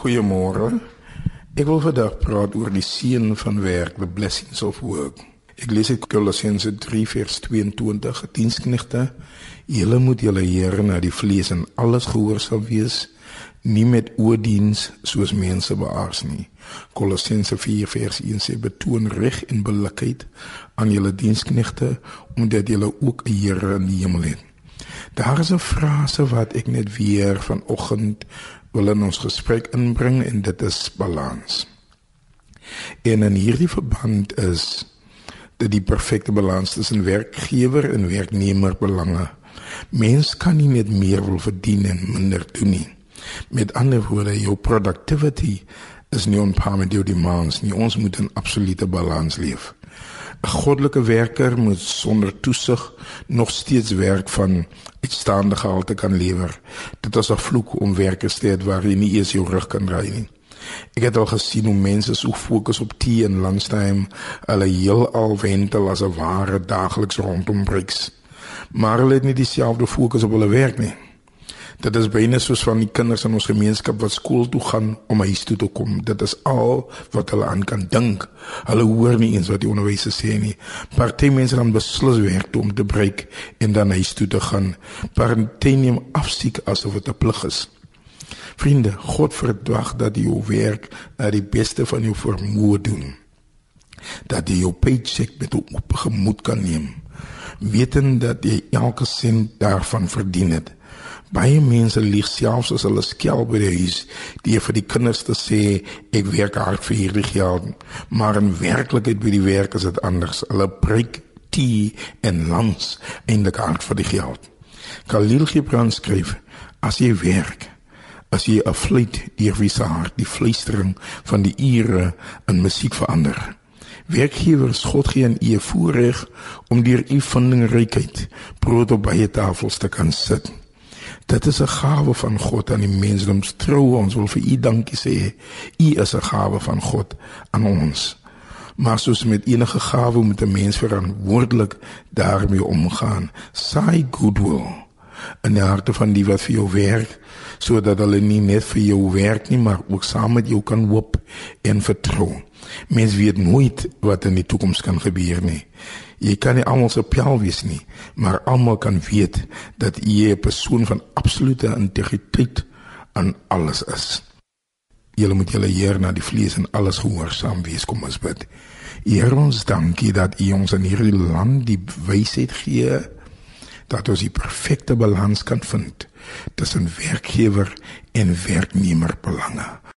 Goeiemôre. Ek wil vandag praat oor die seën van werk, the blessings of work. Ek lees uit Kolossense 3 vers 22: Diensknegte, julle moet julle Here na die vlees en alles gehoorsaam wees, nie met oordiens soos mense beaars nie. Kolossense 4 vers 1 sê betoon reg en billikheid aan julle diensknegte omdat julle ook 'n Here in die hemel het. Daar is 'n frase wat ek net weer vanoggend wil in ons gesprek inbring en dit is balans. En in hierdie verband is dit die perfekte balans tussen werkgewer en werknemer belange. Mens kan nie met meer wil verdien en minder doen nie. Met ander woorde, jou productivity is nie on par met jou demands nie. Ons moet 'n absolute balans leef. 'n Goddelike werker moet sonder toesig nog steeds werk van uitstaande gehalte kan lewer. Dit is 'n vloek om werkers te hê waar jy nie eens jou rug kan draai nie. Ek het al gesien hoe mense so fokus op tea en lunchtime, hulle heelal wentel as 'n ware daagliks rondom breeks. Maar hulle het nie dieselfde fokus op hulle werk nie. Dit is byna soos van die kinders in ons gemeenskap wat skool toe gaan om huis toe te kom. Dit is al wat hulle aan kan dink. Hulle hoor nie eens wat die onderwysers sê nie. Party mense dan beslis werk toe om te breek en dan huis toe te gaan. Party neem afsiek asof dit 'n plig is. Vriende, God verwag dat jy jou werk na die beste van jou vermoë doen. Dat jy jou paycheck met op gemoed kan neem. Wetend dat jy elke sent daarvan verdien het. Baie mense lieg selfs as hulle skel by die huis, die vir die kinders te sê ek werk hard vir hierdie geld, maar in werklikheid by die werk is dit anders. Hulle breek tea en lunch in die kaart vir die geld. Khalil Gibran skryf: As jy werk, as jy 'n fluit deur wie se hart die fluistering van die ure in musiek verander. Werkgewers God gee aan u voorreg om deur u vindingrykheid brood op baie tafels te kan sit. Dit is 'n gawe van God aan die mensdom. Trou ons wil vir u dankie sê. U is 'n gawe van God aan ons. Maar soos met enige gawe moet 'n mens verantwoordelik daarmee omgaan. Saai goodwill in die harte van die wat vir jou werk sodat hulle nie net vir jou werk nie maar ook saam met jou kan hoop en vertrou. Mens weet nooit wat in die toekoms kan gebeur nie. Jy kan nie almal se pel wees nie, maar almal kan weet dat jy 'n persoon van absolute integriteit aan alles is. Julle moet julle Heer na die vlees en alles gehoorsaam wees, kom ons bid. Here ons dankie dat U ons in hierdie land die wysheid gee dat ons die perfekte balans kan vind tussen werkgewer en werknemer belange.